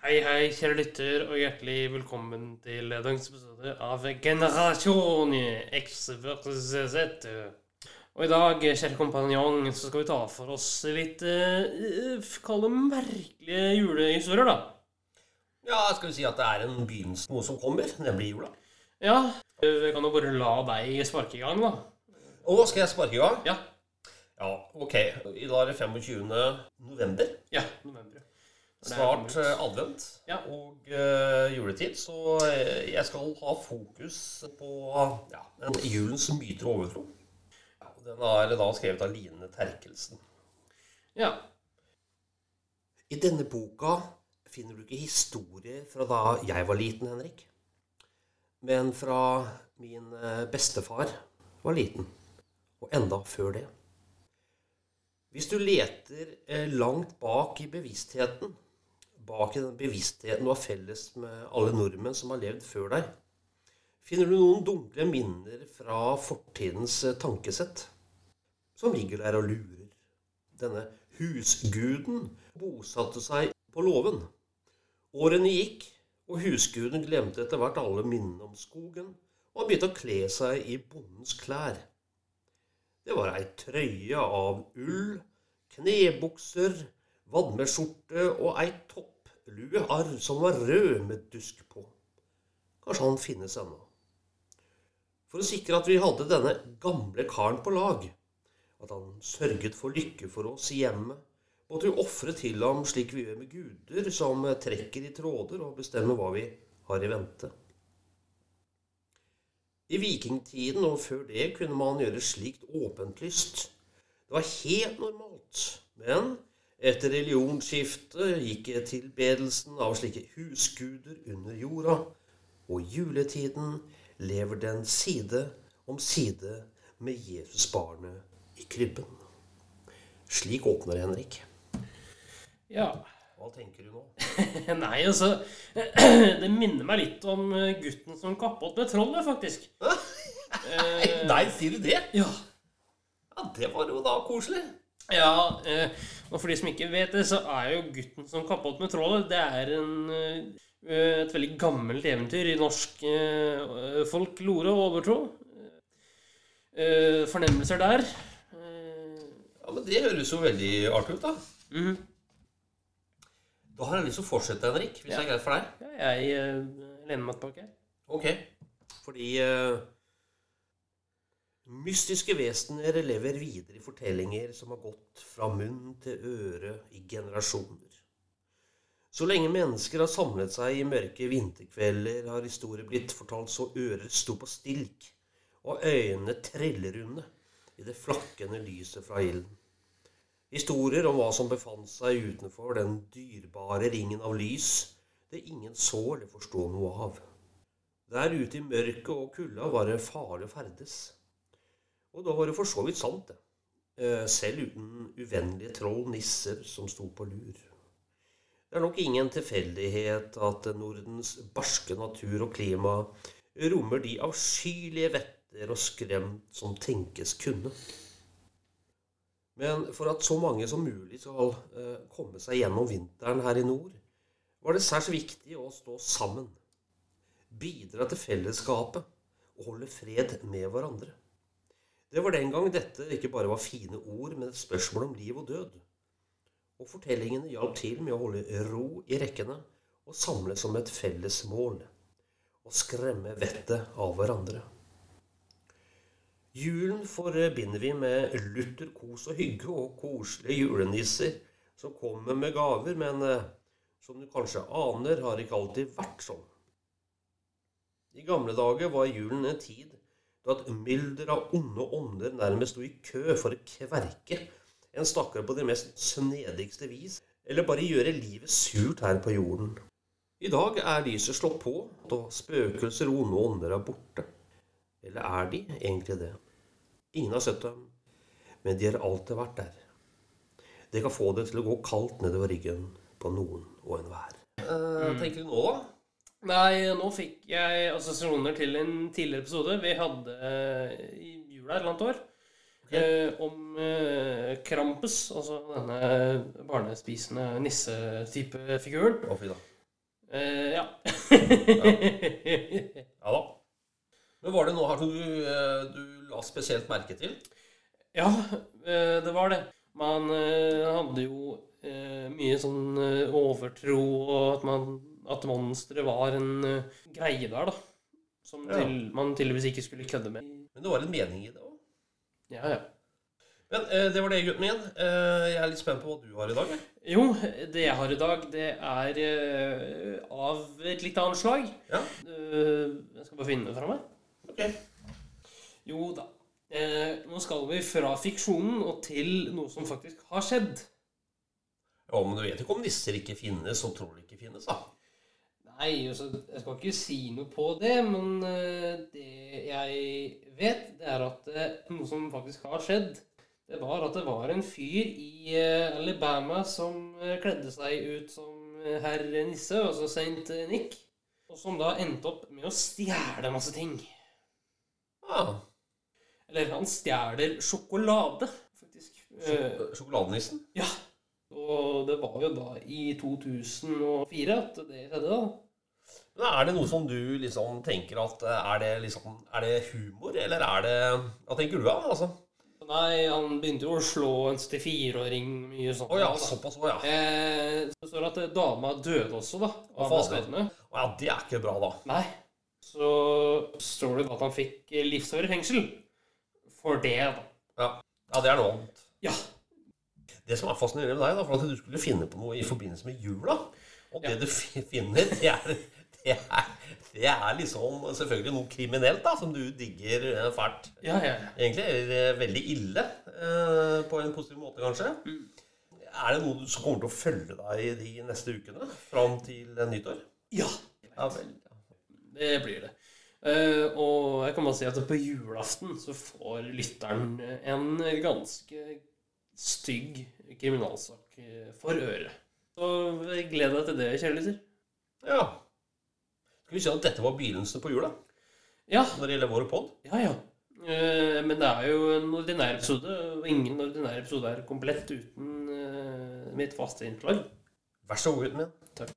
Hei, hei, kjære lytter, og hjertelig velkommen til dagens episode av Generasjon X versus Z. Og i dag, kjære kompanjong, så skal vi ta for oss litt eh, Kall det merkelige julehistorier, da. Ja, skal vi si at det er en begynnelse på noe som kommer, nemlig jula. Ja, Vi kan jo bare la deg sparke i gang, da. Å, skal jeg sparke i gang? Ja. Ja, ok. I dag er det 25. november. Ja, november. Snart eh, advent Ja. og uh, juletid, så eh, jeg skal ha fokus på ja, den julens myter og overtro. Ja, den er da skrevet av Line Terkelsen. Ja. I denne boka finner du ikke historier fra da jeg var liten, Henrik. Men fra min bestefar var liten. Og enda før det. Hvis du leter eh, langt bak i bevisstheten, bak i den bevisstheten du har felles med alle nordmenn som har levd før deg, finner du noen dunkle minner fra fortidens eh, tankesett, som ligger der og lurer. Denne husguden bosatte seg på låven. Årene gikk, og husguden glemte etter hvert alle minnene om skogen, og han begynte å kle seg i bondens klær. Det var ei trøye av ull, knebukser, vadmeskjorte og ei toppluearr som var rød med dusk på. Kanskje han finnes ennå. For å sikre at vi hadde denne gamle karen på lag, at han sørget for lykke for oss i hjemmet, måtte vi ofre til ham slik vi gjør med guder, som trekker i tråder og bestemmer hva vi har i vente. I vikingtiden og før det kunne man gjøre slikt åpentlyst. Det var helt normalt. Men etter religionsskiftet gikk tilbedelsen av slike husguder under jorda, og i juletiden lever den side om side med Jesusbarnet i krybben. Slik åpner Henrik. Ja. Hva tenker du nå? Nei, altså Det minner meg litt om eh, gutten som kappet med trollet, faktisk. Nei, sier du det? Ja. Ja, det var jo da koselig. Ja, eh, og for de som ikke vet det, så er jo gutten som kappet med trålet' det er en, eh, et veldig gammelt eventyr i norsk eh, folklore og overtro. Eh, fornemmelser der. Eh, Ja, men Det høres jo veldig artig ut, da. mhm. Da har jeg lyst til å fortsette, Henrik, hvis Ja. det er greit for deg. Ja, jeg eh, lener meg tilbake. Ok. Fordi eh, mystiske vesener lever videre i fortellinger som har gått fra munn til øre i generasjoner. Så lenge mennesker har samlet seg i mørke vinterkvelder, har historier blitt fortalt så ører sto på stilk, og øynene trellerunde i det flakkende lyset fra ilden. Historier om hva som befant seg utenfor den dyrebare ringen av lys det ingen så eller forsto noe av. Der ute i mørket og kulda var det farlig å ferdes. Og da var det for så vidt sant, det. Eh, Selv uten uvennlige troll, nisser, som sto på lur. Det er nok ingen tilfeldighet at Nordens barske natur og klima rommer de avskyelige vetter og skremt som tenkes kunne. Men for at så mange som mulig skal eh, komme seg gjennom vinteren her i nord, var det særs viktig å stå sammen bidra til fellesskapet og holde fred med hverandre. Det var den gang dette ikke bare var fine ord, men et spørsmål om liv og død. Og fortellingene hjalp til med å holde ro i rekkene og samle som et felles mål. Og skremme vettet av hverandre. Julen forbinder vi med lutter kos og hygge og koselige julenisser som kommer med gaver, men eh, som du kanskje aner, har ikke alltid vært sånn. I gamle dager var julen en tid da et mylder av onde ånder nærmest sto i kø for å kverke en stakkar på det mest snedigste vis, eller bare gjøre livet surt her på jorden. I dag er lyset slått på, og spøkelser og onde ånder er borte. Eller er de egentlig det? Ingen har sett dem, men de har alltid vært der. Det kan få det til å gå kaldt nedover ryggen på noen og enhver. Uh, tenker du nå, da? Nei, nå fikk jeg assosiasjoner til en tidligere episode vi hadde eh, i jula et eller annet år. Eh, om eh, Krampus, altså denne barnespisende nissetype figuren. Å, fy da. Eh, ja. Ja da. Men var det noe her som du, eh, du la spesielt merke til? ja, eh, det var det. Man hadde jo mye sånn overtro, og at, man, at monsteret var en uh, greie der, da. Som Ja. til, man tydeligvis ikke skulle kødde med. Men det var en mening i det òg. Ja, ja. Men uh, det var det, gutten min. Uh, jeg er litt spent på hva du har i dag. Jo, det jeg har i dag, det er av et litt annet slag. Ja. Jeg skal bare finne det fra meg. Ok. Jo da. Eh, nå skal vi fra fiksjonen og til noe som faktisk har skjedd. Ja, men du vet ikke om nisser ikke finnes, og tror de ikke finnes, da. Nei, altså, jeg skal ikke si noe på det, men eh, det jeg vet, det er at eh, noe som faktisk har skjedd, det var at det var en fyr i eh, Alabama som kledde seg ut som herr Nisse, altså Saint Nick, og som da endte opp med å stjele masse ting. Ah, Eller han stjeler sjokolade, faktisk. Sjok- Sjokoladenissen? ja. Og det var jo da i 2004 at det skjedde, da. Men er det noe som du liksom tenker at eh, Er det liksom Er det humor, eller er det Hva tenker du av, Altså? Nei, han begynte jo å slå en 74-åring mye sånn. Oh, ja, såpass òg, ja. Eh, så står det at eh, dama døde også, da. Av skadene. Å ja, det er ikke bra, da. Nei. Så står det at han fikk livsår i fengsel. For det, da. Ja, ja det er noe annet. Ja. Det som er fascinerende med deg, da, for at du skulle finne på noe i forbindelse med jula Og det du finner, det er, det er, det er liksom selvfølgelig noe kriminelt, da, som du digger eh, fælt. Ja, ja, ja. Egentlig eller veldig ille, eh, på en positiv måte, kanskje. Er det noe som kommer til å følge deg i de neste ukene? Fram til eh, nyttår? Ja, Ja vel. det blir det. Og jeg kan bare si at på julaften så får lytteren en ganske stygg kriminalsak for øret. Så gled deg til det, kjære lytter. ja. Skal vi si at dette var begynnelsen på jula Ja, når det gjelder vår pod? ja, ja. Uh, men det er jo en ordinær episode, og ingen ordinær episode er komplett uten uh, mitt faste innslag. Vær så god, gutten min. Takk.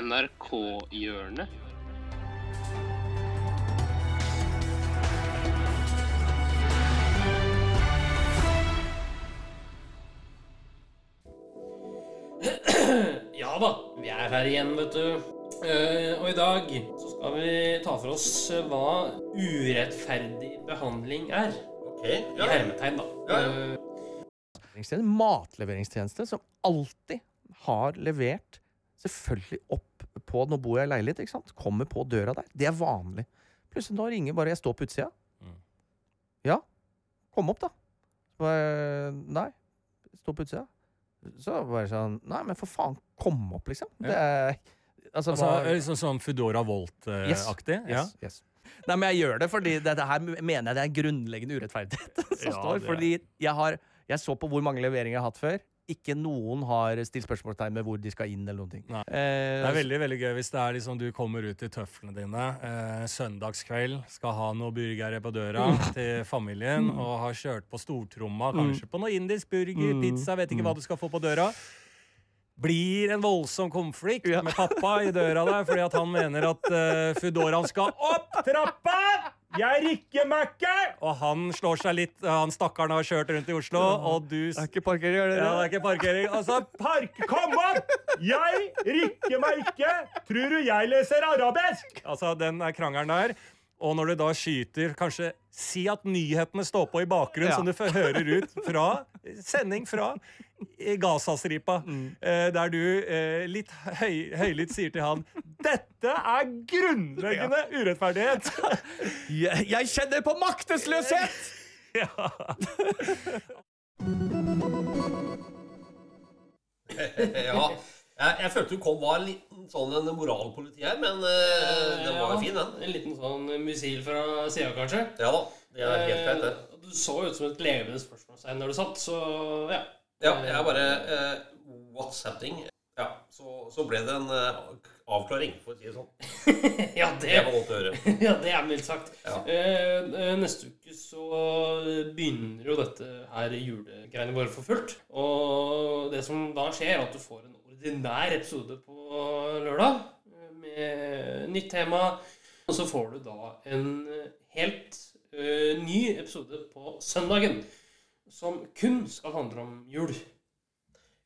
NRK-hjørnet. Er her igjen, vet du. Eh, og i dag så skal vi ta for oss eh, hva urettferdig behandling er. Ok. I hermetegn, da. Ja, ja. Eh, matleveringstjeneste som alltid har levert selvfølgelig opp på Nå bor jeg i leilighet, ikke sant? Kommer på døra der. Det er vanlig. Plutselig nå ringer bare jeg står på utsida. Mm. Ja, kom opp, da. Så bare, nei, stå på utsida. Så bare sånn Nei, men for faen, kom opp, liksom. Det er Altså, Altså, hva- Sånn som Foodora Volt-aktig? ja. Yes, yes. Nei, men jeg gjør det fordi dette her mener jeg det er en grunnleggende urettferdighet som Ja, står. Fordi jeg har Jeg så på hvor mange leveringer jeg har hatt før. Ikke noen har stilt spørsmålstegn med hvor de skal inn, eller noen ting. Eh, Det er veldig veldig gøy hvis det er liksom du kommer ut i tøflene dine eh, søndagskveld, skal ha noe burgere på døra Mm. til familien, og har kjørt på stortromma, kanskje på noe indisk burger, Mm. pizza, vet ikke hva du skal få på døra. Blir en voldsom konflikt Ja. med pappa i døra der fordi at han mener at uh, Foodoraen skal opp trappa! Jeg rikker meg ikke! Og han slår seg litt Han stakkaren har kjørt rundt i Oslo, og du det er ikke parkering, er det ja, det er ikke parkering. Altså, park, kom opp! Jeg rikker meg ikke! Tror du jeg leser arabisk? Altså, den er krangelen der. Og når du da skyter Kanskje si at nyhetene står på i bakgrunnen, Ja. som du hører ut fra sending fra Gazastripa, eh, der du eh, litt høy, høylytt sier til han Dette er grunnleggende urettferdighet! Jeg, jeg kjenner på maktesløshet! ja. Jeg, jeg følte du kom var en liten sånn en moralpoliti her, men uh, den var jo fin, den. En liten sånn missil fra sida, kanskje. Ja da. Det er helt greit, det. Du så ut som et levende spørsmålstegn når du satt, så ja. Ja, jeg bare eh, What's happening? Ja, så, så ble det en eh, avklaring, for å si det sånn. ja, det, Det var godt å høre. ja, det er mildt sagt. Ja. Eh, eh, neste uke så begynner jo dette her julegreiene våre for fullt. Og det som da skjer, er at du får en ordinær episode på lørdag eh, med nytt tema. Og så får du da en helt eh, ny episode på søndagen som kun skal handle om jul.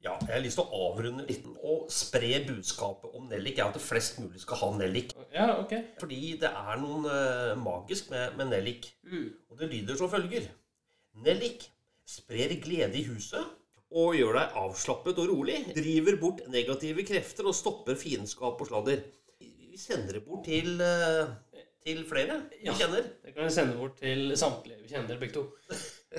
Ja, jeg har lyst til å avrunde litt og spre budskapet om nellik. er at flest mulig skal ha nellik. Ja, ok. Fordi det er noe uh, magisk med, med nellik. Mm. Og det lyder som følger. Nellik sprer glede i huset og gjør deg avslappet og rolig. Driver bort negative krefter og stopper fiendskap og sladder. Vi sender det bort til, uh, til flere vi Ja. kjenner. Det kan vi sende bort til samtlige vi kjenner, begge to.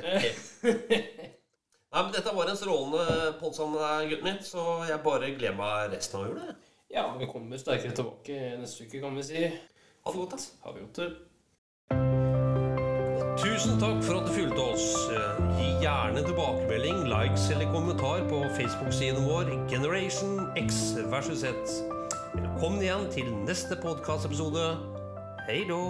Nei, men Dette var en strålende podkast, gutten min, så jeg bare gleder meg resten av jula. Ja, vi kommer sterkere tilbake neste uke, kan vi si. Ha det godt, ass. Ha det godt? Tusen takk for at du fulgte oss. Gi gjerne tilbakemelding, likes eller kommentar på Facebook-siden vår Generation X versus Z. Velkommen igjen til neste podkastepisode. Hei då!